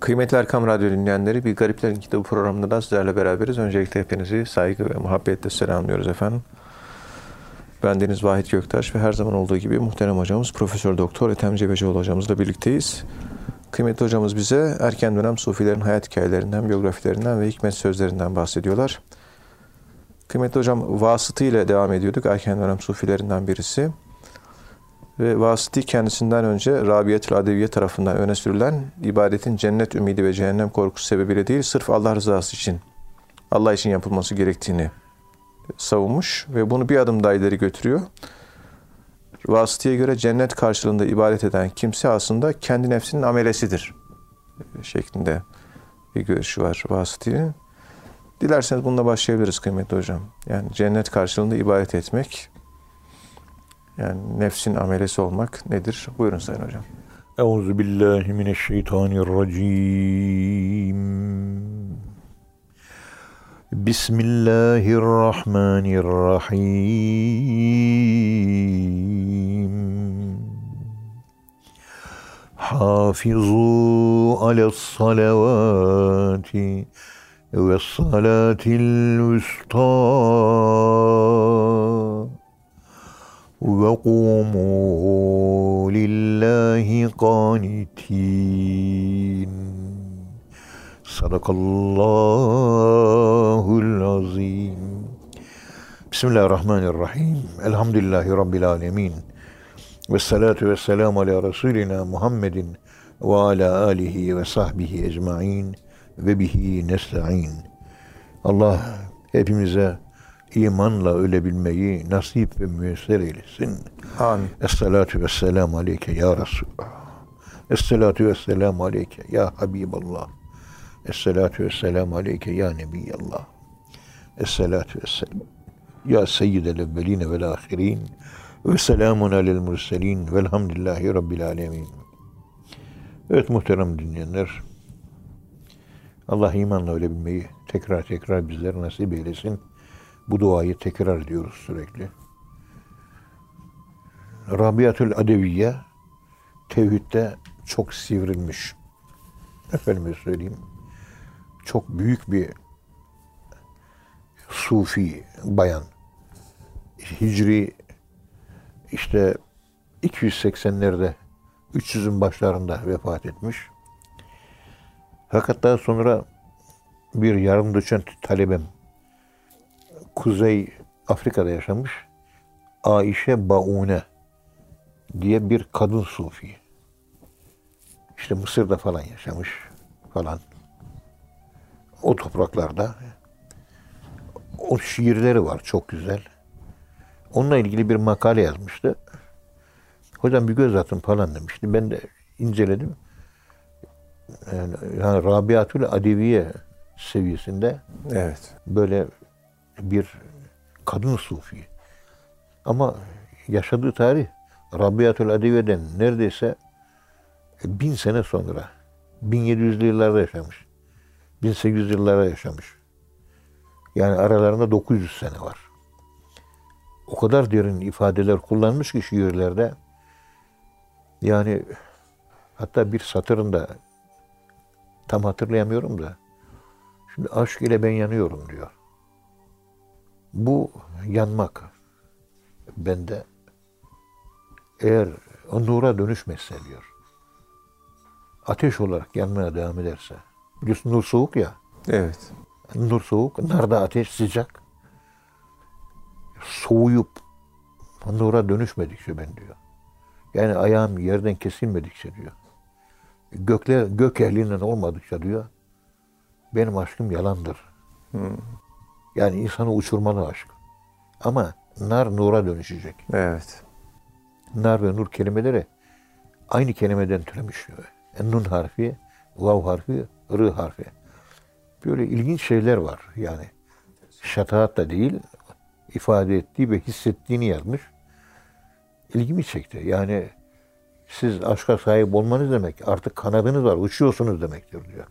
Kıymetli Erkam Radyo dinleyenleri, Bir Gariplerin Kitabı programında da sizlerle beraberiz. Öncelikle hepinizi saygı ve muhabbetle selamlıyoruz efendim. Ben Deniz Vahit Göktaş ve her zaman olduğu gibi muhterem hocamız Profesör Doktor Ethem Cebecioğlu hocamızla birlikteyiz. Kıymetli hocamız bize erken dönem sufilerin hayat hikayelerinden, biyografilerinden ve hikmet sözlerinden bahsediyorlar. Kıymetli hocam vasıtı ile devam ediyorduk. Erken dönem sufilerinden birisi. Ve vasıtı kendisinden önce Rabiyetül Adeviye tarafından öne sürülen ibadetin cennet ümidi ve cehennem korkusu sebebiyle değil, sırf Allah rızası için, Allah için yapılması gerektiğini savunmuş ve bunu bir adım daha ileri götürüyor. Vasıtıya göre cennet karşılığında ibadet eden kimse aslında kendi nefsinin amelesidir şeklinde bir görüşü var vasıtının. Dilerseniz bununla başlayabiliriz kıymetli hocam. Yani cennet karşılığında ibadet etmek, yani nefsin amelesi olmak nedir? Buyurun Sayın Hocam. Euzu billahi mineşşeytanirracim. Bismillahirrahmanirrahim. Hafizu alas salavati ve salatil usta وقوموا لله قانتين صدق الله العظيم بسم الله الرحمن الرحيم الحمد لله رب العالمين والصلاة والسلام على رسولنا محمد وعلى آله وصحبه ecmain ve bihi nesta'in. Allah hepimize imanla ölebilmeyi nasip ve müyesser eylesin. Amin. Esselatu vesselamu aleyke ya Resulallah. Esselatu vesselamu aleyke ya Habiballah. Esselatu vesselamu aleyke ya Nebiyallah. Esselatu vesselam ya Seyyidel evveline vel ahirin. Ve selamun alel murselin velhamdülillahi rabbil alemin. Evet muhterem dinleyenler. Allah imanla ölebilmeyi tekrar tekrar bizlere nasip eylesin. Bu duayı tekrar ediyoruz sürekli. Rabiatül Adeviye tevhidde çok sivrilmiş. Efendime söyleyeyim. Çok büyük bir sufi bayan. Hicri işte 280'lerde 300'ün başlarında vefat etmiş. Fakat daha sonra bir yarım doçent talebem Kuzey Afrika'da yaşamış Aişe Baune diye bir kadın sufi. İşte Mısır'da falan yaşamış falan. O topraklarda. O şiirleri var çok güzel. Onunla ilgili bir makale yazmıştı. Hocam bir göz atın falan demişti. Ben de inceledim. Yani, yani Rabiatül Adeviye seviyesinde Evet. böyle bir kadın sufi. Ama yaşadığı tarih Rabiatül Adeviye'den neredeyse bin sene sonra 1700'lü yıllarda yaşamış. 1800 yıllarda yaşamış. Yani aralarında 900 sene var. O kadar derin ifadeler kullanmış ki şiirlerde. Yani hatta bir satırında tam hatırlayamıyorum da şimdi aşk ile ben yanıyorum diyor. Bu yanmak bende eğer o nura dönüşmezse diyor. Ateş olarak yanmaya devam ederse. Biliyorsun nur soğuk ya. Evet. Nur soğuk, narda ateş sıcak. Soğuyup nura dönüşmedikçe ben diyor. Yani ayağım yerden kesilmedikçe diyor. Gökler, gök ehlinden olmadıkça diyor. Benim aşkım yalandır. Hmm. Yani insanı uçurmalı aşk. Ama nar nura dönüşecek. Evet. Nar ve nur kelimeleri aynı kelimeden türemiş. E, nun harfi, vav harfi, rı harfi. Böyle ilginç şeyler var yani. Şataat da değil, ifade ettiği ve hissettiğini yazmış. İlgimi çekti. Yani siz aşka sahip olmanız demek artık kanadınız var, uçuyorsunuz demektir diyor.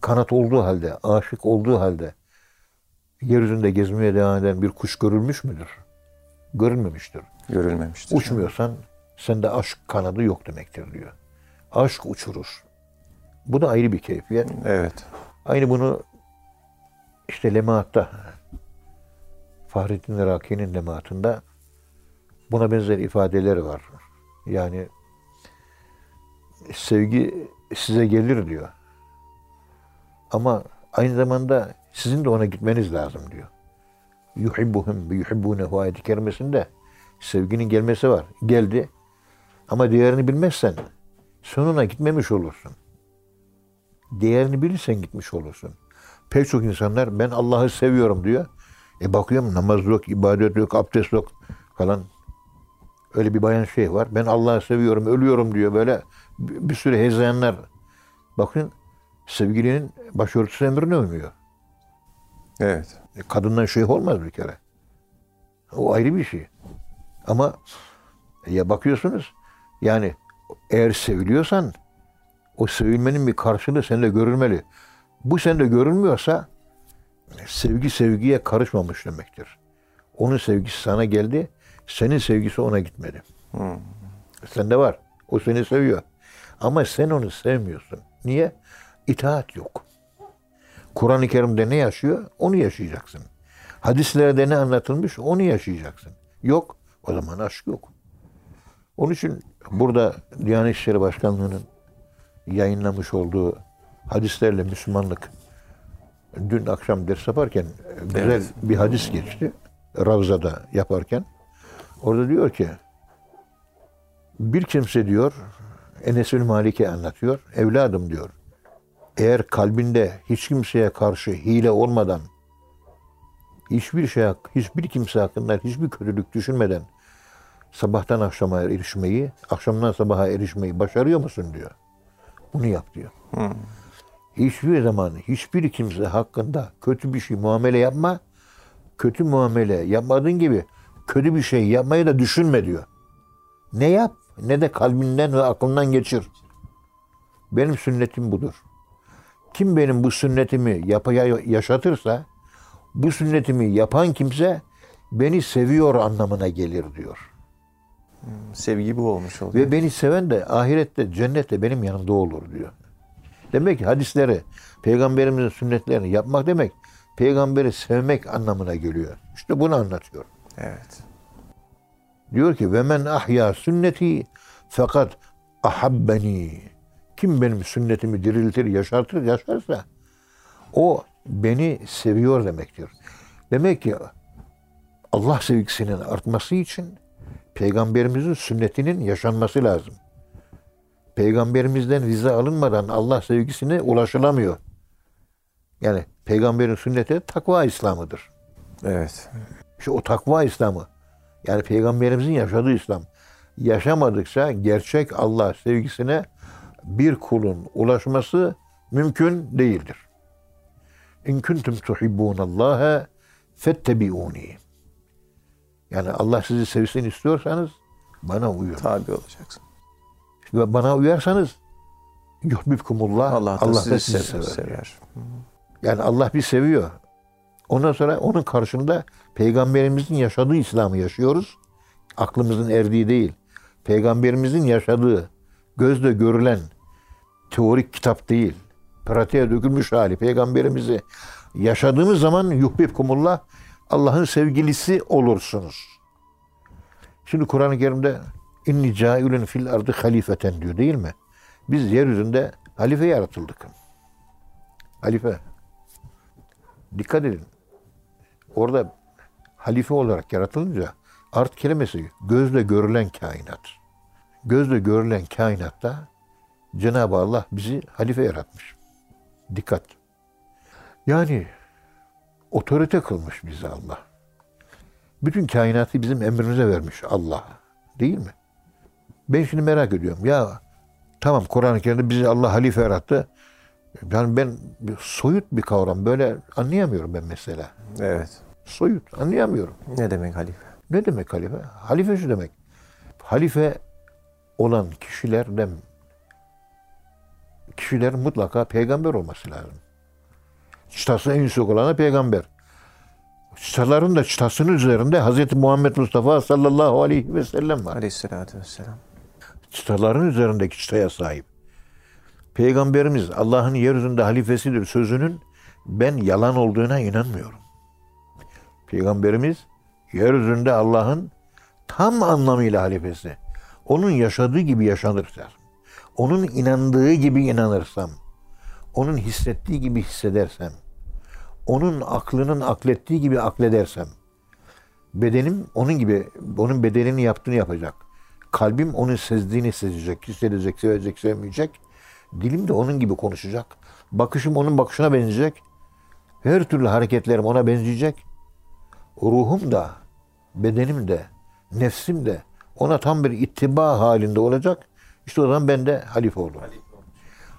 Kanat olduğu halde, aşık olduğu halde yeryüzünde gezmeye devam eden bir kuş görülmüş müdür? Görülmemiştir. Görülmemiştir. Uçmuyorsan sende aşk kanadı yok demektir diyor. Aşk uçurur. Bu da ayrı bir keyfiyet. Evet. Aynı bunu işte Lemaat'ta Fahrettin Raki'nin Lemaat'ında buna benzer ifadeleri var. Yani sevgi size gelir diyor. Ama aynı zamanda sizin de ona gitmeniz lazım diyor. Yuhibbuhum ve yuhibbunehu ayeti kerimesinde sevginin gelmesi var. Geldi. Ama değerini bilmezsen sonuna gitmemiş olursun. Değerini bilirsen gitmiş olursun. Pek çok insanlar ben Allah'ı seviyorum diyor. E bakıyorum namaz yok, ibadet yok, abdest yok falan. Öyle bir bayan şey var. Ben Allah'ı seviyorum, ölüyorum diyor böyle bir sürü hezeyanlar. Bakın sevgilinin başörtüsü emrine uymuyor. Evet. E, Kadından şeyh olmaz bir kere. O ayrı bir şey. Ama ya bakıyorsunuz yani eğer seviliyorsan o sevilmenin bir karşılığı sende görülmeli. Bu sende görülmüyorsa sevgi sevgiye karışmamış demektir. Onun sevgisi sana geldi, senin sevgisi ona gitmedi. Sende var. O seni seviyor. Ama sen onu sevmiyorsun. Niye? İtaat yok. Kur'an-ı Kerim'de ne yaşıyor? Onu yaşayacaksın. Hadislerde ne anlatılmış? Onu yaşayacaksın. Yok. O zaman aşk yok. Onun için burada Diyanet İşleri Başkanlığı'nın yayınlamış olduğu hadislerle Müslümanlık dün akşam ders yaparken güzel Evet. bir hadis geçti. Ravza'da yaparken. Orada diyor ki bir kimse diyor Enes bin Malik'e anlatıyor. Evladım diyor. Eğer kalbinde hiç kimseye karşı hile olmadan hiçbir şey hiçbir kimse hakkında hiçbir kötülük düşünmeden sabahtan akşama erişmeyi, akşamdan sabaha erişmeyi başarıyor musun diyor. Bunu yap diyor. Hiçbir zaman hiçbir kimse hakkında kötü bir şey muamele yapma. Kötü muamele yapmadığın gibi kötü bir şey yapmayı da düşünme diyor. Ne yap ne de kalbinden ve aklından geçir. Benim sünnetim budur. Kim benim bu sünnetimi yapaya yaşatırsa bu sünnetimi yapan kimse beni seviyor anlamına gelir diyor. Sevgi bu olmuş oluyor. Ve beni seven de ahirette, cennette benim yanımda olur diyor. Demek ki hadisleri, peygamberimizin sünnetlerini yapmak demek, peygamberi sevmek anlamına geliyor. İşte bunu anlatıyor. Evet. Diyor ki ve men ahya sünneti fakat ahabbeni. Kim benim sünnetimi diriltir, yaşartır, yaşarsa o beni seviyor demektir. Demek ki Allah sevgisinin artması için peygamberimizin sünnetinin yaşanması lazım. Peygamberimizden vize alınmadan Allah sevgisine ulaşılamıyor. Yani peygamberin sünneti takva İslam'ıdır. Evet. İşte o takva İslam'ı. Yani peygamberimizin yaşadığı İslam. Yaşamadıkça gerçek Allah sevgisine bir kulun ulaşması mümkün değildir. İn kuntum tuhibbunallaha fettebi'uni. Yani Allah sizi sevsin istiyorsanız bana uyun. Tabi olacaksın. Ve bana uyarsanız yuhbibkumullah. Allah da Allah sizi, da sizi sever. sever. sever. Yani Allah bir seviyor. Ondan sonra onun karşında peygamberimizin yaşadığı İslam'ı yaşıyoruz. Aklımızın erdiği değil. Peygamberimizin yaşadığı, gözle görülen teorik kitap değil. Pratiğe dökülmüş hali peygamberimizi yaşadığımız zaman yuhbibkumullah Allah'ın sevgilisi olursunuz. Şimdi Kur'an-ı Kerim'de inni cailun fil ardı halifeten diyor değil mi? Biz yeryüzünde halife yaratıldık. Halife. Dikkat edin. Orada halife olarak yaratılınca art kelimesi gözle görülen kainat. Gözle görülen kainatta Cenab-ı Allah bizi halife yaratmış. Dikkat. Yani otorite kılmış bizi Allah. Bütün kainatı bizim emrimize vermiş Allah. Değil mi? Ben şimdi merak ediyorum. Ya tamam Kur'an-ı Kerim'de bizi Allah halife yarattı. Yani ben soyut bir kavram böyle anlayamıyorum ben mesela. Evet. Soyut anlayamıyorum. Ne demek halife? Ne demek halife? Halife şu demek. Halife olan kişilerden kişilerin mutlaka peygamber olması lazım. Çıtası en yüksek olana peygamber. Çıtaların da çıtasının üzerinde Hz. Muhammed Mustafa sallallahu aleyhi ve sellem var. Aleyhissalatü vesselam. çıtaların üzerindeki çıtaya sahip. Peygamberimiz Allah'ın yeryüzünde halifesidir sözünün ben yalan olduğuna inanmıyorum. Peygamberimiz yeryüzünde Allah'ın tam anlamıyla halifesi. Onun yaşadığı gibi yaşanırsa, onun inandığı gibi inanırsam, onun hissettiği gibi hissedersem, onun aklının aklettiği gibi akledersem, bedenim onun gibi, onun bedenini yaptığını yapacak. Kalbim onun sezdiğini sezecek, hissedecek, sevecek, sevmeyecek. Dilim de onun gibi konuşacak. Bakışım onun bakışına benzeyecek. Her türlü hareketlerim ona benzeyecek. Ruhum da, bedenim de, nefsim de ona tam bir ittiba halinde olacak. İşte o zaman ben de halife olurum.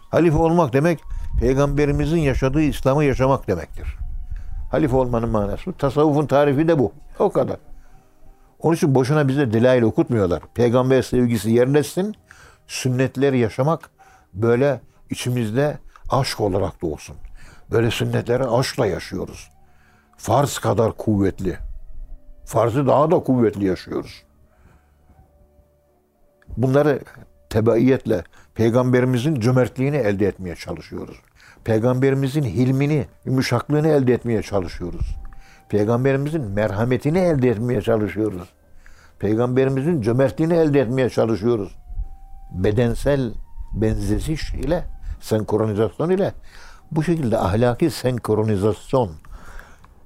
Halife olmak demek peygamberimizin yaşadığı İslam'ı yaşamak demektir. Halife olmanın manası. Tasavvufun tarifi de bu. O kadar. Onun için boşuna bize delail okutmuyorlar. Peygamber sevgisi yerleşsin. Sünnetleri yaşamak böyle içimizde aşk olarak da olsun. Böyle sünnetleri aşkla yaşıyoruz. Farz kadar kuvvetli. Farzı daha da kuvvetli yaşıyoruz. Bunları tebaiyetle peygamberimizin cömertliğini elde etmeye çalışıyoruz. Peygamberimizin hilmini, yumuşaklığını elde etmeye çalışıyoruz. Peygamberimizin merhametini elde etmeye çalışıyoruz. Peygamberimizin cömertliğini elde etmeye çalışıyoruz. Bedensel benzeşiş ile, senkronizasyon ile bu şekilde ahlaki senkronizasyon,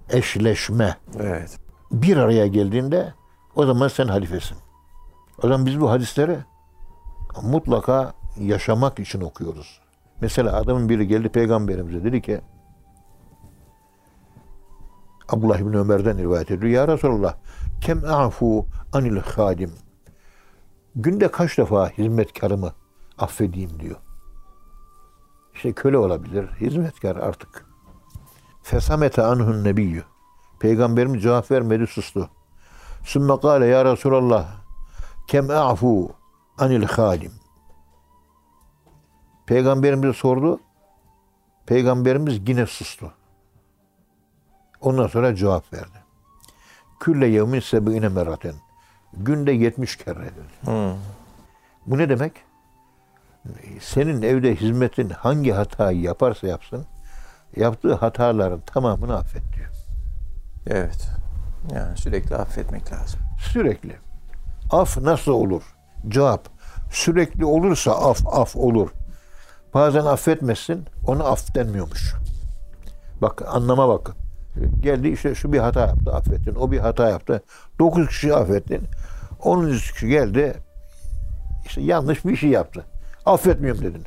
eşleşme Evet. bir araya geldiğinde o zaman sen halifesin. O zaman biz bu hadisleri mutlaka yaşamak için okuyoruz. Mesela adamın biri geldi peygamberimize dedi ki Abdullah bin Ömer'den rivayet ediyor. Ya Resulallah kem afu anil hadim. Günde kaç defa hizmetkarımı affedeyim diyor. İşte köle olabilir, hizmetkar artık. Fesamete anhun nebiyyü. Peygamberimiz cevap vermedi, sustu. Sümme kâle ya Resulallah kem a'fu anil hadim. Peygamberimiz sordu. Peygamberimiz yine sustu. Ondan sonra cevap verdi. Külle yevmin sebine meraten. Günde 70 kere dedi. Hı. Bu ne demek? Senin evde hizmetin hangi hatayı yaparsa yapsın, yaptığı hataların tamamını affet diyor. Evet. Yani sürekli affetmek lazım. Sürekli. Af nasıl olur? Cevap. Sürekli olursa af af olur. Bazen affetmezsin, ona af denmiyormuş. Bak anlama bak. Geldi işte şu bir hata yaptı affettin. O bir hata yaptı. Dokuz kişi affettin. Onuncu kişi geldi. işte yanlış bir şey yaptı. Affetmiyorum dedin.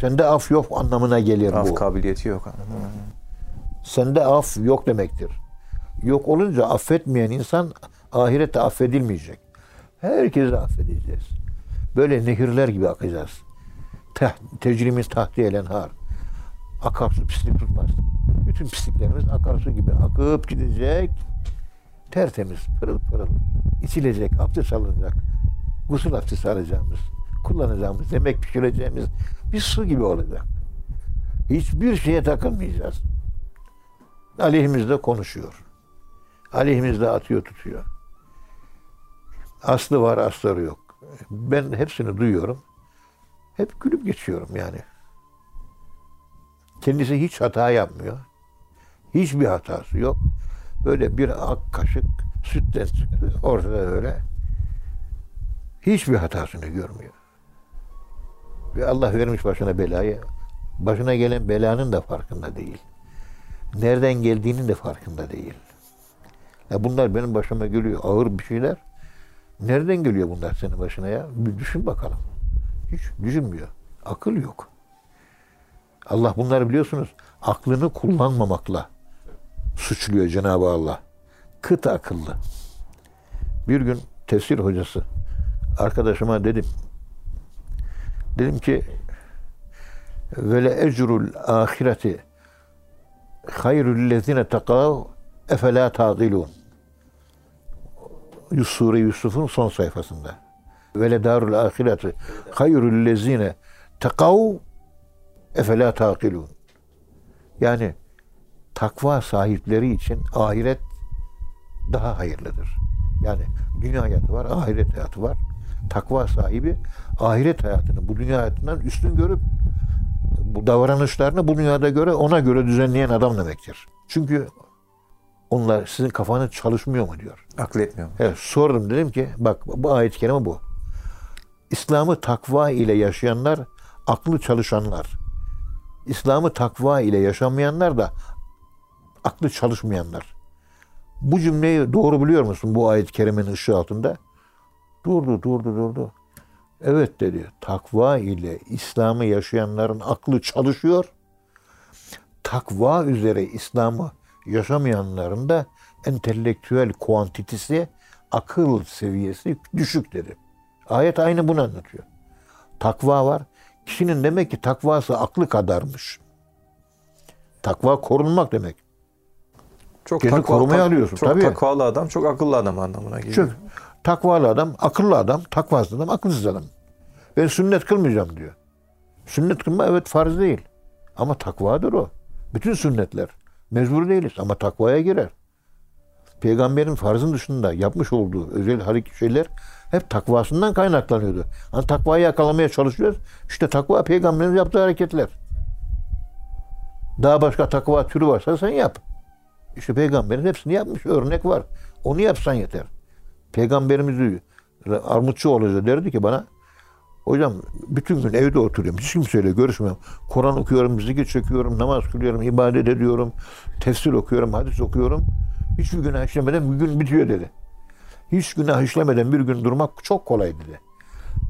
Sende af yok anlamına gelir Af bu. kabiliyeti yok. Sende af yok demektir. Yok olunca affetmeyen insan ahirette affedilmeyecek. Herkesi affedeceğiz. Böyle nehirler gibi akacağız. Te tecrimiz tahti elenhar. Akarsu pislik tutmaz. Bütün pisliklerimiz akarsu gibi akıp gidecek. Tertemiz, pırıl pırıl. içilecek, abdest alınacak. Gusül abdesti alacağımız, kullanacağımız, yemek pişireceğimiz bir su gibi olacak. Hiçbir şeye takılmayacağız. Aleyhimizde konuşuyor. Aleyhimizde atıyor tutuyor. Aslı var asları yok. Ben hepsini duyuyorum. Hep gülüp geçiyorum yani. Kendisi hiç hata yapmıyor. Hiçbir hatası yok. Böyle bir ak kaşık sütten çıktı ortada öyle. Hiçbir hatasını görmüyor. Ve Allah vermiş başına belayı. Başına gelen belanın da farkında değil. Nereden geldiğinin de farkında değil. Ya bunlar benim başıma geliyor ağır bir şeyler. Nereden geliyor bunlar senin başına ya? Bir düşün bakalım. Hiç düşünmüyor. Akıl yok. Allah bunları biliyorsunuz aklını kullanmamakla suçluyor Cenab-ı Allah. Kıt akıllı. Bir gün tefsir hocası arkadaşıma dedim. Dedim ki ve ecrul ahireti hayrul lezine takav efela taqilun. Sure Yusuf'un son sayfasında. Ve le darul ahireti hayrul lezine takav efela taqilun. Yani takva sahipleri için ahiret daha hayırlıdır. Yani dünya hayatı var, ahiret hayatı var. Takva sahibi ahiret hayatını bu dünya hayatından üstün görüp bu davranışlarını bu dünyada göre ona göre düzenleyen adam demektir. Çünkü onlar sizin kafanız çalışmıyor mu diyor. Akıl etmiyor. Evet, sordum dedim ki bak bu ayet-i kerime bu. İslam'ı takva ile yaşayanlar aklı çalışanlar. İslam'ı takva ile yaşamayanlar da aklı çalışmayanlar. Bu cümleyi doğru biliyor musun bu ayet-i kerimenin ışığı altında? Durdu, durdu, durdu. Evet dedi. Takva ile İslam'ı yaşayanların aklı çalışıyor. Takva üzere İslam'ı yaşamayanların da entelektüel kuantitesi, akıl seviyesi düşük dedi. Ayet aynı bunu anlatıyor. Takva var. Kişinin demek ki takvası aklı kadarmış. Takva korunmak demek. Çok Kendini korumaya alıyorsun, Çok tabii. takvalı adam, çok akıllı adam anlamına geliyor. Çünkü takvalı adam, akıllı adam, takvasız adam, akılsız adam. Ben sünnet kılmayacağım diyor. Sünnet kılma evet farz değil. Ama takvadır o. Bütün sünnetler. Mecbur değiliz ama takvaya girer. Peygamberin farzın dışında yapmış olduğu özel hareket şeyler hep takvasından kaynaklanıyordu. Hani takvayı yakalamaya çalışıyoruz. İşte takva peygamberin yaptığı hareketler. Daha başka takva türü varsa sen yap. İşte peygamberin hepsini yapmış. Örnek var. Onu yapsan yeter. Peygamberimiz Armutçuoğlu derdi ki bana Hocam bütün gün evde oturuyorum. Hiç kimseyle görüşmüyorum. Kur'an okuyorum, zikir çekiyorum, namaz kılıyorum, ibadet ediyorum, tefsir okuyorum, hadis okuyorum. Hiçbir günah işlemeden bir gün bitiyor dedi. Hiç günah işlemeden bir gün durmak çok kolay dedi.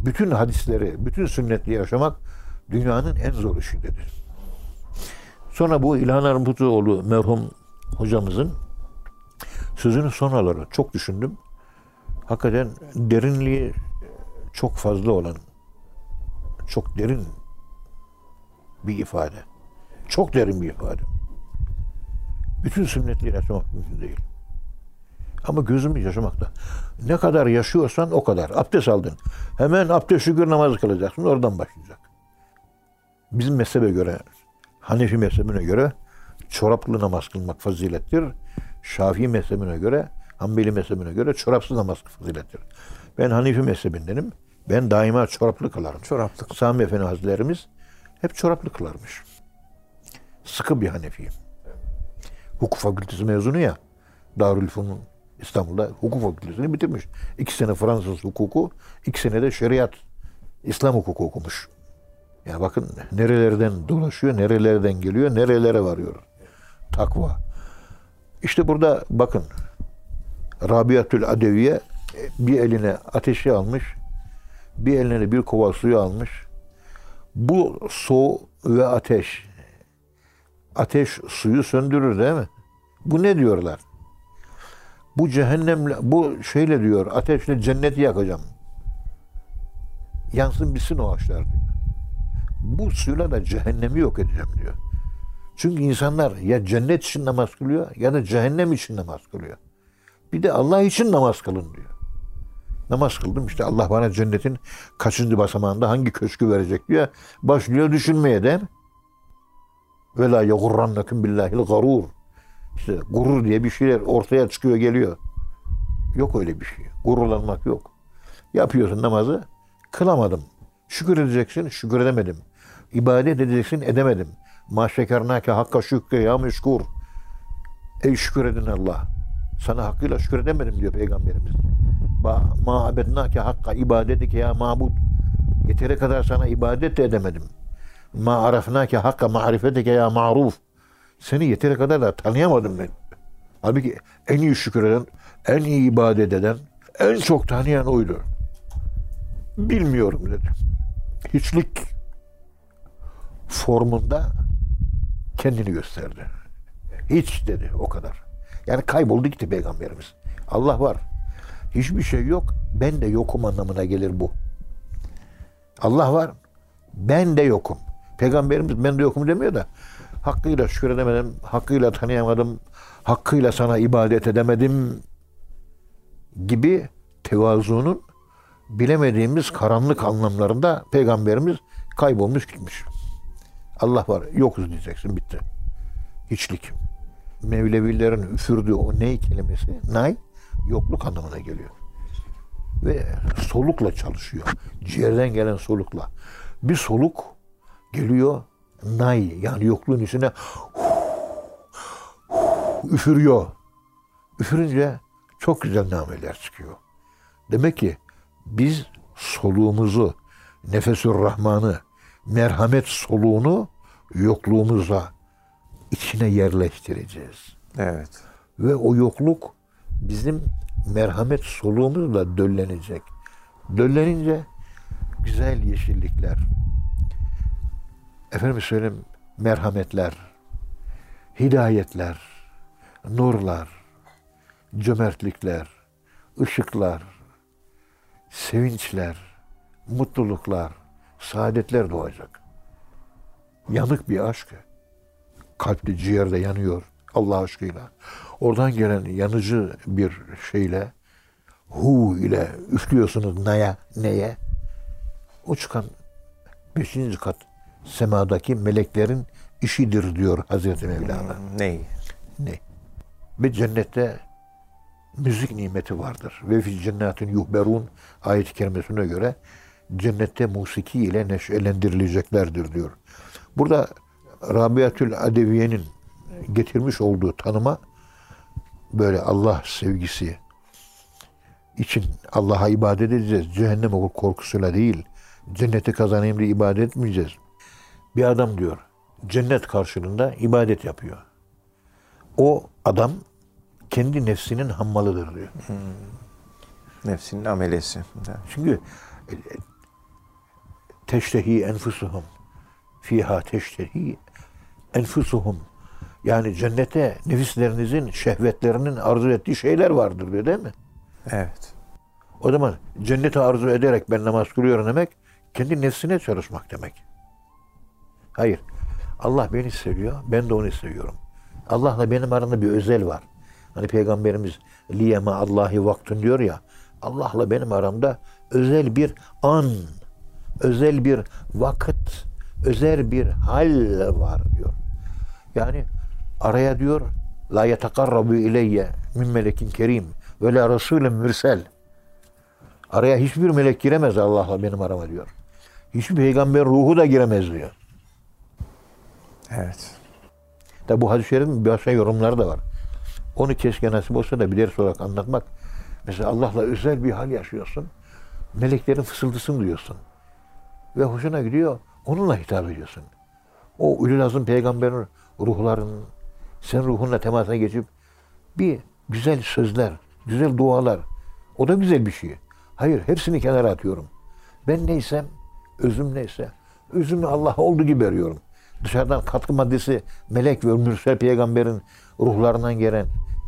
Bütün hadisleri, bütün sünnetli yaşamak dünyanın en zor işi dedi. Sonra bu İlhan Armutoğlu merhum hocamızın sözünü sonraları çok düşündüm. Hakikaten derinliği çok fazla olan, çok derin bir ifade. Çok derin bir ifade. Bütün sünnetleri yaşamak mümkün değil. Ama gözümü yaşamakta. Ne kadar yaşıyorsan o kadar. Abdest aldın. Hemen abdest şükür namazı kılacaksın. Oradan başlayacak. Bizim mezhebe göre, Hanefi mezhebine göre çoraplı namaz kılmak fazilettir. Şafii mezhebine göre, Hanbeli mezhebine göre çorapsız namaz fazilettir. Ben Hanefi mezhebindenim. Ben daima çoraplı kılarım. Çoraplı. Sami Efendi Hazretlerimiz hep çoraplı kılarmış. Sıkı bir Hanefiyim. Hukuk fakültesi mezunu ya. Darülfünun İstanbul'da hukuk fakültesini bitirmiş. İki sene Fransız hukuku, iki sene de şeriat, İslam hukuku okumuş. Yani bakın nerelerden dolaşıyor, nerelerden geliyor, nerelere varıyor. Takva. İşte burada bakın Rabiatül Adeviye bir eline ateşi almış, bir eline bir kova suyu almış. Bu su ve ateş, ateş suyu söndürür değil mi? Bu ne diyorlar? Bu cehennemle, bu şeyle diyor, ateşle cenneti yakacağım. Yansın bitsin o ağaçlar diyor. Bu suyla da cehennemi yok edeceğim diyor. Çünkü insanlar ya cennet için namaz kılıyor ya da cehennem için namaz kılıyor. Bir de Allah için namaz kılın diyor. Namaz kıldım işte Allah bana cennetin kaçıncı basamağında hangi köşkü verecek diyor. Başlıyor düşünmeye de. Ve la yagurrannakum billahil garur. İşte gurur diye bir şeyler ortaya çıkıyor geliyor. Yok öyle bir şey. Gururlanmak yok. Yapıyorsun namazı. Kılamadım. Şükür edeceksin. Şükür edemedim. İbadet edeceksin. Edemedim. Ma şekernâke hakka şükre ya meşkur. Ey şükür edin Allah. Sana hakkıyla şükür edemedim diyor Peygamberimiz. Ma, abednâke hakka ibadetike ya mabud. Yeteri kadar sana ibadet de edemedim. Ma arafnâke hakka marifetike ya maruf. Seni yeteri kadar da tanıyamadım ben. Halbuki en iyi şükür eden, en iyi ibadet eden, en çok tanıyan oydu. Bilmiyorum dedi. Hiçlik formunda kendini gösterdi. Hiç dedi o kadar. Yani kayboldu gitti peygamberimiz. Allah var. Hiçbir şey yok. Ben de yokum anlamına gelir bu. Allah var. Ben de yokum. Peygamberimiz ben de yokum demiyor da hakkıyla şükür edemedim, hakkıyla tanıyamadım, hakkıyla sana ibadet edemedim gibi tevazunun bilemediğimiz karanlık anlamlarında peygamberimiz kaybolmuş gitmiş. Allah var, yokuz diyeceksin, bitti. Hiçlik. Mevlevilerin üfürdüğü o ney kelimesi, nay, yokluk anlamına geliyor. Ve solukla çalışıyor. Ciğerden gelen solukla. Bir soluk geliyor, nay yani yokluğun üstüne üfürüyor. Üfürünce çok güzel nameler çıkıyor. Demek ki biz soluğumuzu, nefesür rahmanı, merhamet soluğunu yokluğumuza içine yerleştireceğiz. Evet. Ve o yokluk bizim merhamet soluğumuzla döllenecek. Döllenince güzel yeşillikler, efendim söyleyeyim merhametler, hidayetler, nurlar, cömertlikler, ışıklar, sevinçler, mutluluklar, saadetler doğacak. Yanık bir aşk. Kalpte, ciğerde yanıyor Allah aşkıyla. Oradan gelen yanıcı bir şeyle hu ile üflüyorsunuz neye, neye? O çıkan beşinci kat semadaki meleklerin işidir diyor Hazreti Mevlana. Ney? Ne? Ve cennette müzik nimeti vardır. Ve fi cennetin yuhberun ayet-i kerimesine göre cennette musiki ile neşelendirileceklerdir diyor. Burada Rabiatül Adeviye'nin getirmiş olduğu tanıma böyle Allah sevgisi için Allah'a ibadet edeceğiz. Cehennem korkusuyla değil. Cenneti kazanayım diye ibadet etmeyeceğiz. Bir adam diyor cennet karşılığında ibadet yapıyor. O adam kendi nefsinin hammalıdır diyor. Nefsinin amelesi. Çünkü e, teştehi enfusuhum fiha teştehi enfusuhum yani cennete nefislerinizin şehvetlerinin arzu ettiği şeyler vardır diyor değil mi? Evet. O zaman cenneti arzu ederek ben namaz kılıyorum demek kendi nefsine çalışmak demek. Hayır. Allah beni seviyor. Ben de onu seviyorum. Allah'la benim aramda bir özel var. Hani Peygamberimiz liyeme Allahi vaktun diyor ya. Allah'la benim aramda özel bir an, özel bir vakit, özel bir hal var diyor. Yani araya diyor la yetekarrabu ileyye min melekin kerim ve la rasulün mürsel. Araya hiçbir melek giremez Allah'la benim arama diyor. Hiçbir peygamber ruhu da giremez diyor. Evet. Tabi bu hadis-i şerifin başka yorumları da var. Onu keşke nasip olsa da bir ders olarak anlatmak. Mesela Allah'la özel bir hal yaşıyorsun. Meleklerin fısıldısını duyuyorsun. Ve hoşuna gidiyor. Onunla hitap ediyorsun. O Ulul Azim peygamberin ruhlarının sen ruhunla temasına geçip bir güzel sözler, güzel dualar. O da güzel bir şey. Hayır, hepsini kenara atıyorum. Ben neysem, özüm neyse, özümü Allah'a olduğu gibi veriyorum. Dışarıdan katkı maddesi melek ve mürsel peygamberin ruhlarından gelen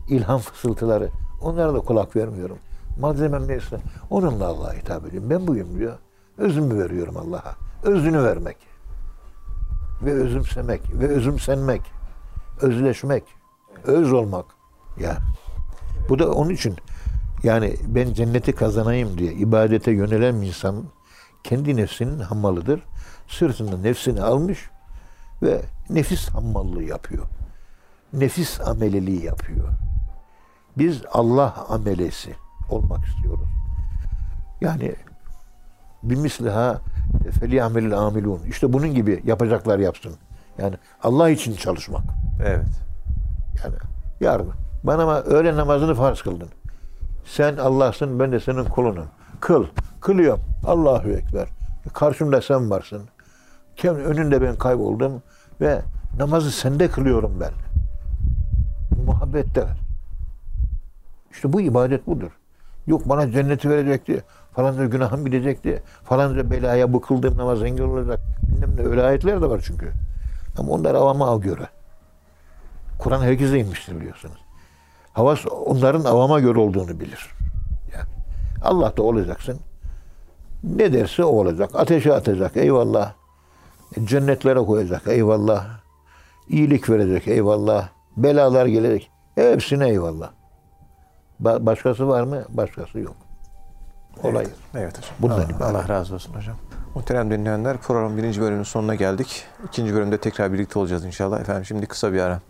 ilham fısıltıları onlara da kulak vermiyorum. Malzemem neyse onunla Allah'a hitap ediyorum. Ben buyum diyor. Özümü veriyorum Allah'a. Özünü vermek. Ve özümsemek. Ve özümsenmek. Özleşmek. Öz olmak. Ya. Bu da onun için yani ben cenneti kazanayım diye ibadete yönelen bir insan kendi nefsinin hammalıdır. Sırtında nefsini almış ve nefis hammallığı yapıyor. Nefis ameliliği yapıyor. Biz Allah amelesi olmak istiyoruz. Yani bimisliha feliyamelil amilun. İşte bunun gibi yapacaklar yapsın. Yani Allah için çalışmak. Evet. Yani yarın bana ama öğle namazını farz kıldın. Sen Allah'sın, ben de senin kulunum. Kıl. Kılıyorum. Allahu Ekber. Karşımda sen varsın. Kim önünde ben kayboldum ve namazı sende kılıyorum ben. Muhabbette. İşte bu ibadet budur. Yok bana cenneti verecekti, falanca günahım gidecekti, falanca belaya bıkıldığım namaz engel olacak. Bilmem ne öyle ayetler de var çünkü. Ama onlar avama av göre. Kur'an herkese inmiştir biliyorsunuz. Havas onların avama göre olduğunu bilir. Yani Allah da olacaksın. Ne derse o olacak. Ateşe atacak. Eyvallah. Cennetlere koyacak. Eyvallah. İyilik verecek. Eyvallah. Belalar gelecek. Hepsine eyvallah. Ba- başkası var mı? Başkası yok. Olay. Evet, evet hocam. Bundan Allah, ibaret. Allah razı olsun hocam. Muhterem dinleyenler programın birinci bölümünün sonuna geldik. İkinci bölümde tekrar birlikte olacağız inşallah. Efendim şimdi kısa bir ara.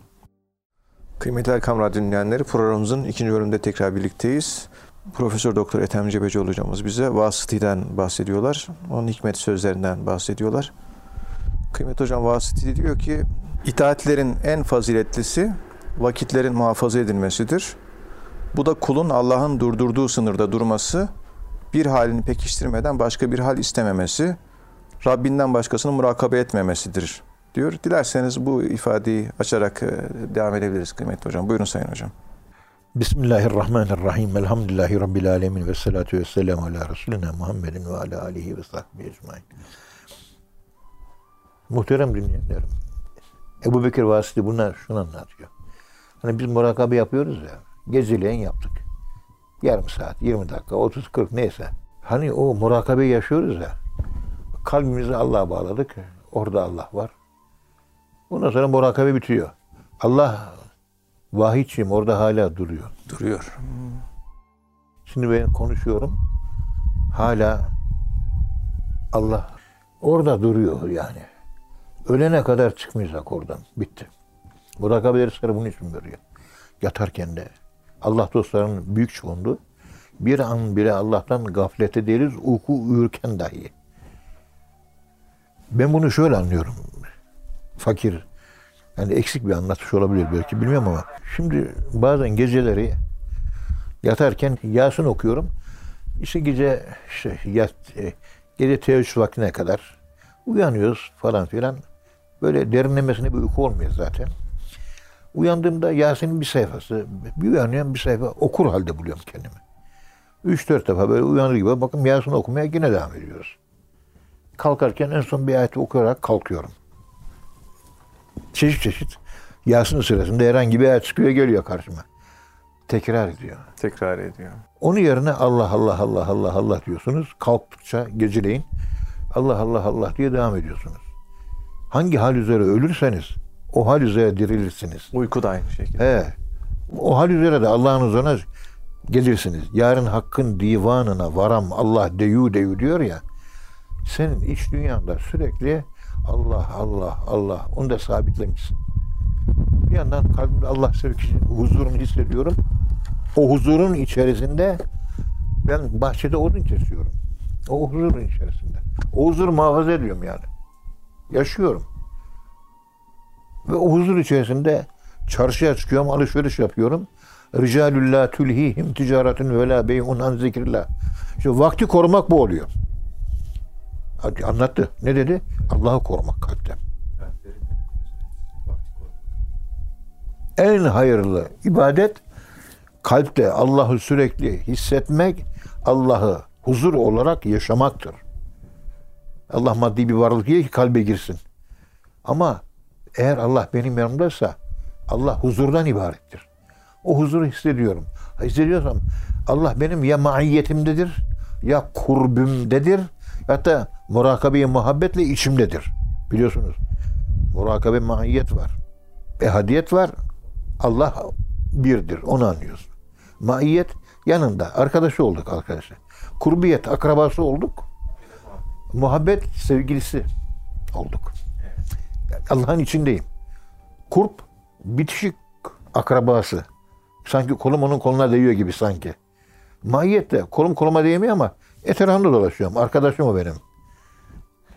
Kıymetli Erkam Radyo dinleyenleri programımızın ikinci bölümünde tekrar birlikteyiz. Profesör Doktor Ethem Cebecioğlu hocamız bize vasıtiden bahsediyorlar. Onun hikmet sözlerinden bahsediyorlar. Kıymet Hocam Vasiti diyor ki itaatlerin en faziletlisi vakitlerin muhafaza edilmesidir. Bu da kulun Allah'ın durdurduğu sınırda durması, bir halini pekiştirmeden başka bir hal istememesi, Rabbinden başkasını murakabe etmemesidir diyor. Dilerseniz bu ifadeyi açarak e, devam edebiliriz kıymetli hocam. Buyurun Sayın Hocam. Bismillahirrahmanirrahim. Elhamdülillahi Rabbil alemin. Ve salatu ve selamu ala Resulina Muhammedin ve ala alihi ve sahbihi ecmain. Muhterem dinleyenlerim. Ebu Bekir Vasiti bunlar şunu anlatıyor. Hani biz murakabe yapıyoruz ya. Geceleyin yaptık. Yarım saat, 20 dakika, 30, 40 neyse. Hani o murakabe yaşıyoruz ya. Kalbimizi Allah'a bağladık. Orada Allah var. Ondan sonra murakabe bitiyor. Allah vahiyçiyim orada hala duruyor. Duruyor. Şimdi ben konuşuyorum. Hala Allah orada duruyor yani. Ölene kadar çıkmayacak oradan. Bitti. Murakabeleri sana bunun için veriyor. Yatarken de. Allah dostlarının büyük çoğunluğu bir an bile Allah'tan gaflete değiliz uyku uyurken dahi. Ben bunu şöyle anlıyorum. Fakir. Yani eksik bir anlatış olabilir belki bilmiyorum ama. Şimdi bazen geceleri yatarken Yasin okuyorum. İşte gece işte yat, e, gece teheccüd vaktine kadar uyanıyoruz falan filan. Böyle derinlemesine bir uyku olmuyor zaten. Uyandığımda Yasin'in bir sayfası, bir uyanıyorum bir sayfa okur halde buluyorum kendimi. Üç dört defa böyle uyanır gibi bakın Yasin okumaya yine devam ediyoruz. Kalkarken en son bir ayeti okuyarak kalkıyorum. Çeşit çeşit Yasin sırasında herhangi bir ayet çıkıyor geliyor karşıma. Tekrar ediyor. Tekrar ediyor. Onun yerine Allah Allah Allah Allah Allah diyorsunuz. Kalktıkça geceleyin Allah Allah Allah diye devam ediyorsunuz. Hangi hal üzere ölürseniz o hal üzere dirilirsiniz. Uyku da aynı şekilde. He. O hal üzere de Allah'ın huzuruna gelirsiniz. Yarın hakkın divanına varam Allah deyu deyu diyor ya. Senin iç dünyanda sürekli Allah Allah Allah onu da sabitlemişsin. Bir yandan kalbimde Allah sevgisi huzurunu hissediyorum. O huzurun içerisinde ben bahçede odun kesiyorum. O huzurun içerisinde. O huzuru muhafaza ediyorum yani. Yaşıyorum. Ve o huzur içerisinde çarşıya çıkıyorum, alışveriş yapıyorum. Ricalul la tulhihim ticaretun ve la bey'un. İşte vakti korumak bu oluyor. Anlattı. Ne dedi? Allah'ı korumak kalpten. En hayırlı ibadet kalpte Allah'ı sürekli hissetmek, Allah'ı huzur olarak yaşamaktır. Allah maddi bir varlık değil ki kalbe girsin. Ama eğer Allah benim yanımdaysa Allah huzurdan ibarettir. O huzuru hissediyorum. Hissediyorsam Allah benim ya maiyetimdedir ya kurbümdedir ya da murakabe muhabbetle içimdedir. Biliyorsunuz. Murakabe maiyet var. Ehadiyet var. Allah birdir. Onu anlıyorsun. Maiyet yanında. Arkadaşı olduk arkadaşlar. Kurbiyet akrabası olduk. Muhabbet sevgilisi olduk. Allah'ın içindeyim. Kurp bitişik akrabası. Sanki kolum onun koluna değiyor gibi sanki. Maiyet de kolum koluma değmiyor ama etrafında dolaşıyorum. Arkadaşım o benim.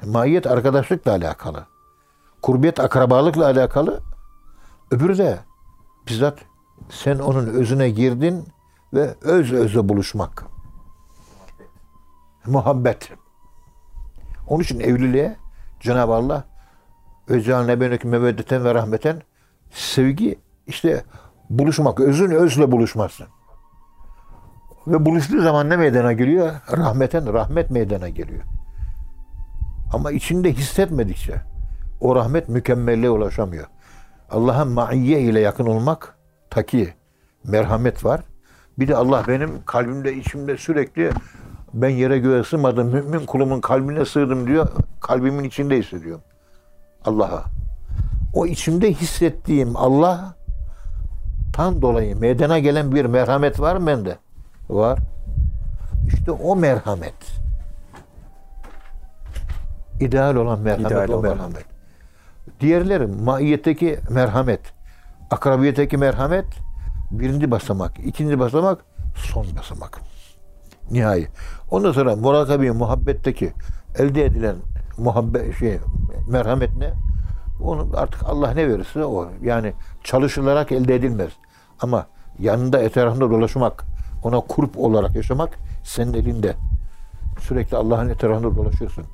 Maiyet arkadaşlıkla alakalı. Kurbiyet akrabalıkla alakalı. Öbürü de bizzat sen onun özüne girdin ve öz özle buluşmak. Muhabbet. Onun için evliliğe Cenab-ı Allah Özel benekü meveddeten ve rahmeten sevgi işte buluşmak, özün özle buluşması. Ve buluştuğu zaman ne meydana geliyor? Rahmeten rahmet meydana geliyor. Ama içinde hissetmedikçe o rahmet mükemmelliğe ulaşamıyor. Allah'a maiye ile yakın olmak taki merhamet var. Bir de Allah benim kalbimde, içimde sürekli ben yere göğe sığmadım, mümin kulumun kalbine sığdım diyor. Kalbimin içinde hissediyorum. Allah'a. O içimde hissettiğim Allah tan dolayı meydana gelen bir merhamet var mı bende? Var. İşte o merhamet. İdeal olan merhamet İdeal o o merhamet. Diğerleri maiyetteki merhamet, akrabiyetteki merhamet birinci basamak, ikinci basamak, son basamak. Nihai. Ondan sonra murakabe muhabbetteki elde edilen muhabbet şey merhamet ne? Onu artık Allah ne verirse o. Yani çalışılarak elde edilmez. Ama yanında etrafında dolaşmak, ona kurp olarak yaşamak senin elinde. Sürekli Allah'ın etrafında dolaşıyorsun.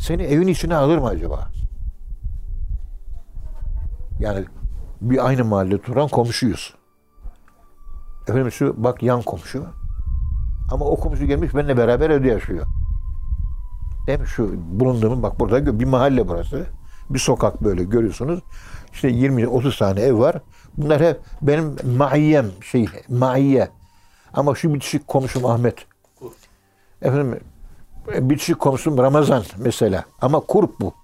Seni evin içine alır mı acaba? Yani bir aynı mahallede oturan komşuyuz. Efendim şu bak yan komşu. Ama o komşu gelmiş benimle beraber evde yaşıyor. Değil mi? Şu bulunduğum bak burada bir mahalle burası. Bir sokak böyle görüyorsunuz. İşte 20-30 tane ev var. Bunlar hep benim maiyem şey maiye. Ama şu bitişik komşum Ahmet. Efendim bitişik komşum Ramazan mesela. Ama kurp bu.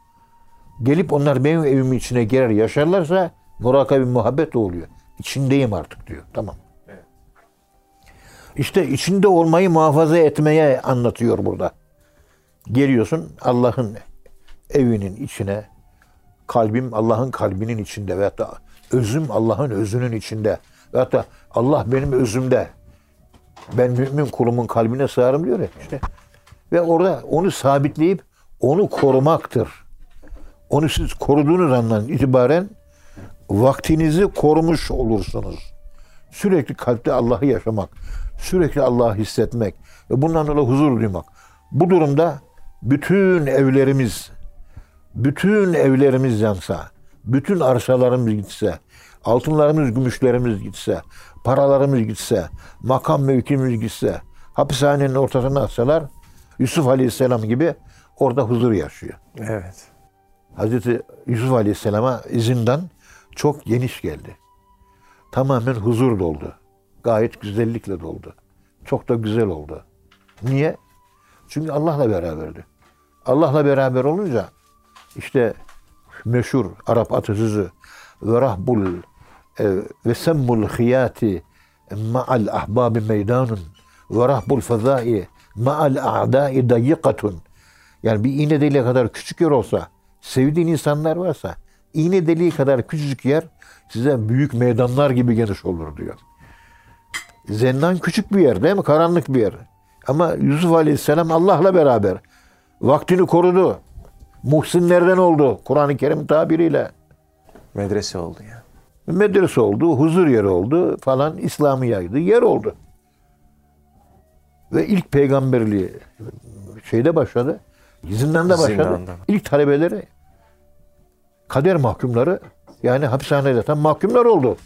Gelip onlar benim evimin içine girer yaşarlarsa murakabi muhabbet oluyor. İçindeyim artık diyor. Tamam. İşte içinde olmayı muhafaza etmeye anlatıyor burada. Geliyorsun Allah'ın evinin içine, kalbim Allah'ın kalbinin içinde veyahut da özüm Allah'ın özünün içinde veyahut da Allah benim özümde. Ben mümin kulumun kalbine sığarım diyor ya işte. Ve orada onu sabitleyip onu korumaktır. Onu siz koruduğunuz andan itibaren vaktinizi korumuş olursunuz. Sürekli kalpte Allah'ı yaşamak, sürekli Allah'ı hissetmek ve bundan dolayı huzur duymak. Bu durumda bütün evlerimiz, bütün evlerimiz yansa, bütün arsalarımız gitse, altınlarımız, gümüşlerimiz gitse, paralarımız gitse, makam mevkimiz gitse, hapishanenin ortasına atsalar, Yusuf Aleyhisselam gibi orada huzur yaşıyor. Evet. Hazreti Yusuf Aleyhisselam'a zindan çok geniş geldi. Tamamen huzur doldu. Gayet güzellikle doldu. Çok da güzel oldu. Niye? Çünkü Allah'la beraberdi. Allah'la beraber olunca işte meşhur Arap atasözü ve rahbul ve semmul hiyati ma'al ahbabi meydanun ve rahbul fezai ma'al a'dai dayyikatun yani bir iğne deliği kadar küçük yer olsa sevdiğin insanlar varsa iğne deliği kadar küçücük yer size büyük meydanlar gibi geniş olur diyor. Zindan küçük bir yer değil mi? Karanlık bir yer. Ama Yusuf Aleyhisselam Allah'la beraber vaktini korudu. Muhsinlerden oldu. Kur'an-ı Kerim tabiriyle. Medrese oldu ya. Medrese oldu, huzur yeri oldu falan İslam'ı yaydı. Yer oldu. Ve ilk peygamberliği şeyde başladı. Zindanda başladı. Zindanda. İlk talebeleri kader mahkumları yani hapishanede yatan mahkumlar oldu.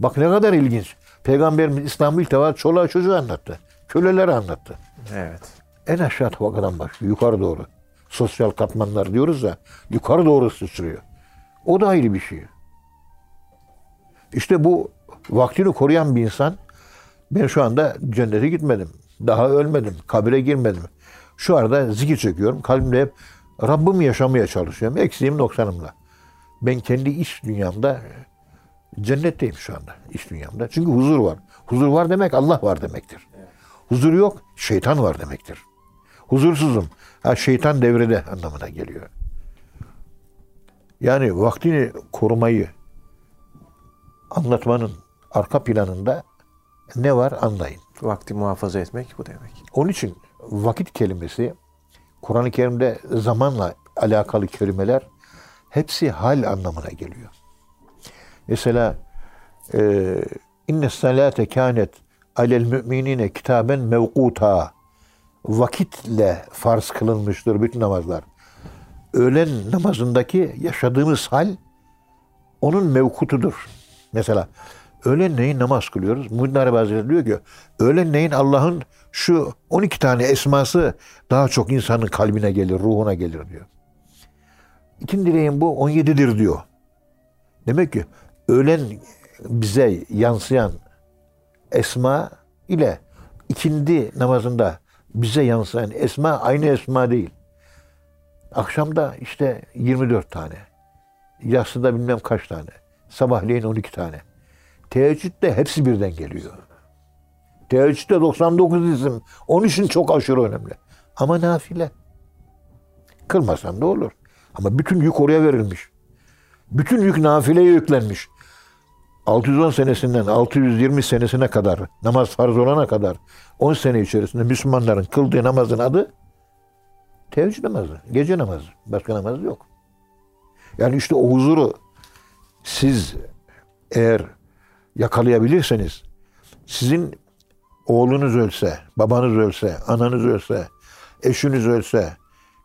Bak ne kadar ilginç. Peygamberimiz İslam'ı ilk defa çoluğa çocuğa anlattı. Köleleri anlattı. Evet. En aşağı tabakadan başlıyor. Yukarı doğru. Sosyal katmanlar diyoruz ya. Yukarı doğru sıçrıyor. O da ayrı bir şey. İşte bu vaktini koruyan bir insan ben şu anda cennete gitmedim. Daha ölmedim. Kabire girmedim. Şu arada zikir çekiyorum. Kalbimde hep Rabbimi yaşamaya çalışıyorum. Eksiğim noksanımla. Ben kendi iç dünyamda cennetteyim şu anda. iç dünyamda. Çünkü huzur var. Huzur var demek Allah var demektir. Huzur yok, şeytan var demektir. Huzursuzum. Ha, şeytan devrede anlamına geliyor. Yani vaktini korumayı anlatmanın arka planında ne var anlayın. Vakti muhafaza etmek bu demek. Onun için vakit kelimesi Kur'an-ı Kerim'de zamanla alakalı kelimeler hepsi hal anlamına geliyor. Mesela e, inne salate kânet alel müminine kitaben mevkuta vakitle farz kılınmıştır bütün namazlar. Öğlen namazındaki yaşadığımız hal onun mevkutudur. Mesela öğlenleyin namaz kılıyoruz. Muhyiddin Arabi Hazretleri diyor ki öğlenleyin Allah'ın şu 12 tane esması daha çok insanın kalbine gelir, ruhuna gelir diyor. İkinci dileğim bu 17'dir diyor. Demek ki öğlen bize yansıyan esma ile ikindi namazında bize yansıyan esma aynı esma değil. Akşamda işte 24 tane. Yatsıda bilmem kaç tane. Sabahleyin 12 tane. Teheccüdde hepsi birden geliyor. Teheccüdde 99 isim. Onun için çok aşırı önemli. Ama nafile. Kılmasan da olur. Ama bütün yük oraya verilmiş. Bütün yük nafileye yüklenmiş. 610 senesinden 620 senesine kadar namaz farz olana kadar 10 sene içerisinde Müslümanların kıldığı namazın adı Teheccüd namazı, gece namazı. Başka namaz yok. Yani işte o huzuru siz eğer yakalayabilirseniz sizin oğlunuz ölse, babanız ölse, ananız ölse, eşiniz ölse,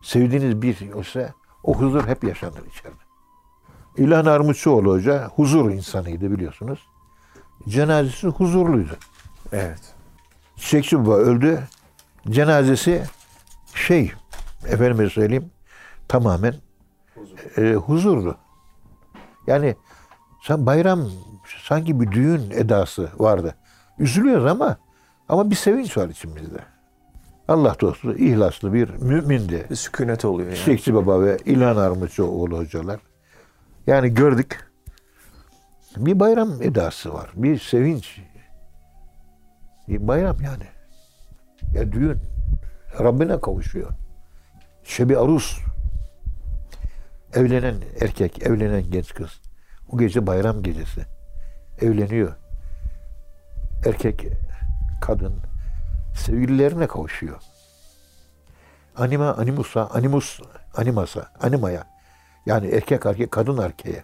sevdiğiniz bir ölse o huzur hep yaşanır içeride. İlhan Armutçuoğlu Hoca huzur insanıydı biliyorsunuz. Cenazesi huzurluydu. Evet. Çiçekçi Baba öldü. Cenazesi şey, efendime söyleyeyim, tamamen e, huzurlu. Yani sen bayram sanki bir düğün edası vardı. Üzülüyoruz ama ama bir sevinç var içimizde. Allah dostu, ihlaslı bir mümindi. Bir sükunet oluyor yani. Çiçekçi Baba ve İlhan Armutçuoğlu hocalar. Yani gördük. Bir bayram edası var. Bir sevinç. Bir bayram yani. Ya düğün. Rabbine kavuşuyor. Şebi aruz. Evlenen erkek, evlenen genç kız. O gece bayram gecesi. Evleniyor. Erkek, kadın sevgililerine kavuşuyor. Anima, animusa, animus, animasa, animaya. Yani erkek erkek, kadın erkeğe.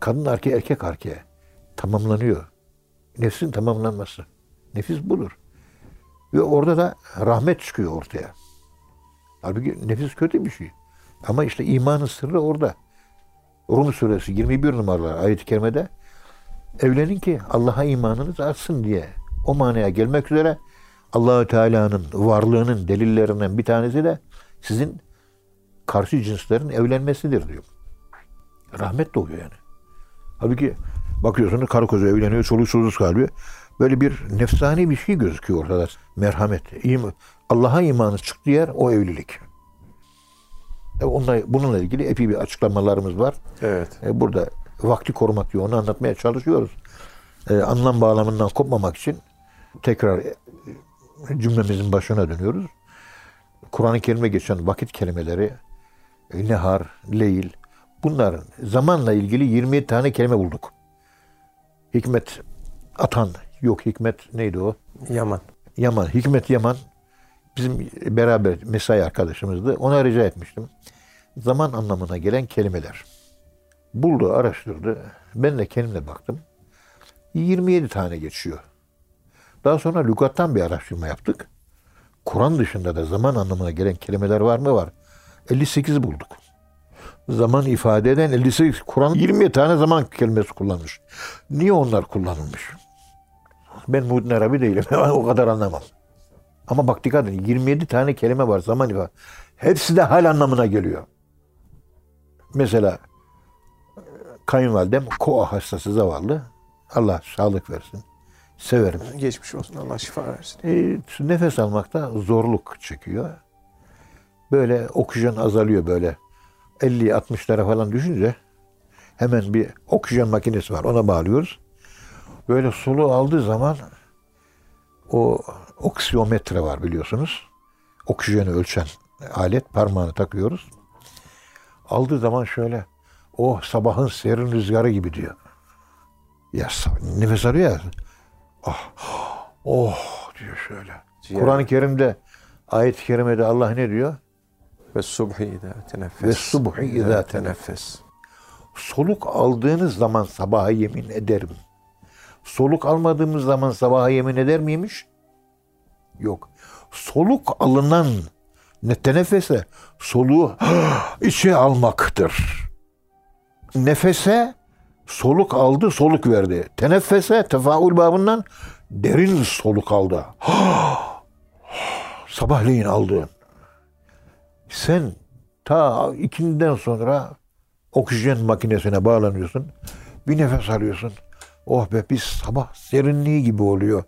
Kadın erkeğe, erkek erkeğe. Tamamlanıyor. Nefsin tamamlanması. Nefis budur. Ve orada da rahmet çıkıyor ortaya. Halbuki nefis kötü bir şey. Ama işte imanın sırrı orada. Rum suresi 21 numaralı ayet-i kerimede evlenin ki Allah'a imanınız artsın diye. O manaya gelmek üzere Allahü Teala'nın varlığının delillerinden bir tanesi de sizin karşı cinslerin evlenmesidir diyor. Rahmet doğuyor yani. Halbuki bakıyorsunuz karı koca evleniyor, çoluk çocuk kalıyor. Böyle bir nefsani bir şey gözüküyor ortada. Merhamet. Allah'a imanı çıktığı yer o evlilik. E onunla, bununla ilgili epey bir açıklamalarımız var. Evet. E, burada vakti korumak diyor. Onu anlatmaya çalışıyoruz. E, anlam bağlamından kopmamak için tekrar cümlemizin başına dönüyoruz. Kur'an-ı Kerim'e geçen vakit kelimeleri nehar, leyl bunların zamanla ilgili 27 tane kelime bulduk. Hikmet atan yok hikmet neydi o? Yaman. Yaman, Hikmet Yaman bizim beraber mesai arkadaşımızdı. Ona rica etmiştim. Zaman anlamına gelen kelimeler. Buldu, araştırdı. Ben de kendimle baktım. 27 tane geçiyor. Daha sonra lügattan bir araştırma yaptık. Kur'an dışında da zaman anlamına gelen kelimeler var mı? Var. 58 bulduk. Zaman ifade eden 58. Kur'an 20 tane zaman kelimesi kullanmış. Niye onlar kullanılmış? Ben Muhittin Arabi değilim. O kadar anlamam. Ama bak dikkat edin. 27 tane kelime var zaman ifade. Hepsi de hal anlamına geliyor. Mesela kayınvalidem koa hastası zavallı. Allah sağlık versin. Severim. Geçmiş olsun. Allah şifa versin. E, nefes almakta zorluk çekiyor. Böyle oksijen azalıyor böyle. 50-60'lara falan düşünce hemen bir oksijen makinesi var. Ona bağlıyoruz. Böyle soluğu aldığı zaman o oksiyometre var biliyorsunuz. Oksijeni ölçen alet parmağını takıyoruz. Aldığı zaman şöyle oh sabahın serin rüzgarı gibi diyor. Ya nefes alıyor ya. Ah, oh diyor şöyle. Kur'an-ı Kerim'de ayet-i kerimede Allah ne diyor? Ve subhi idâ teneffes. Ve subhi idâ teneffes. Soluk aldığınız zaman sabaha yemin ederim. Soluk almadığımız zaman sabaha yemin eder miymiş? Yok. Soluk alınan ne tenefese soluğu içe almaktır. Nefese soluk aldı, soluk verdi. Teneffese tefaül babından derin soluk aldı. Sabahleyin aldığın. Sen ta ikinden sonra oksijen makinesine bağlanıyorsun. Bir nefes alıyorsun. Oh be biz sabah serinliği gibi oluyor.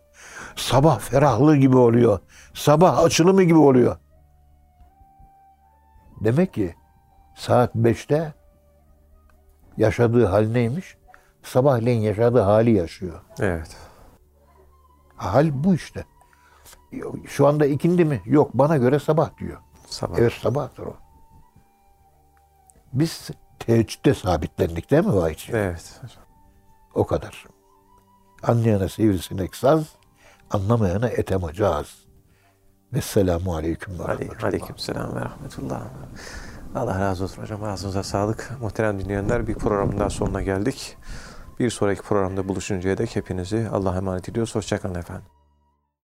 Sabah ferahlığı gibi oluyor. Sabah açılımı gibi oluyor. Demek ki saat 5'te yaşadığı hal neymiş? Sabahleyin yaşadığı hali yaşıyor. Evet. Hal bu işte. Şu anda ikindi mi? Yok bana göre sabah diyor. Sabah. Evet sabahtır o. Biz teheccüde sabitlendik değil mi Vahitciğim? Evet. O kadar. Anlayana sivrisinek saz, anlamayana etem caz. Vesselamu aleyküm ve rahmetullah. aleyküm selam ve rahmetullah. Allah razı olsun hocam. Ağzınıza sağlık. Muhterem dinleyenler bir programın daha sonuna geldik. Bir sonraki programda buluşuncaya dek hepinizi Allah'a emanet ediyoruz. Hoşçakalın efendim.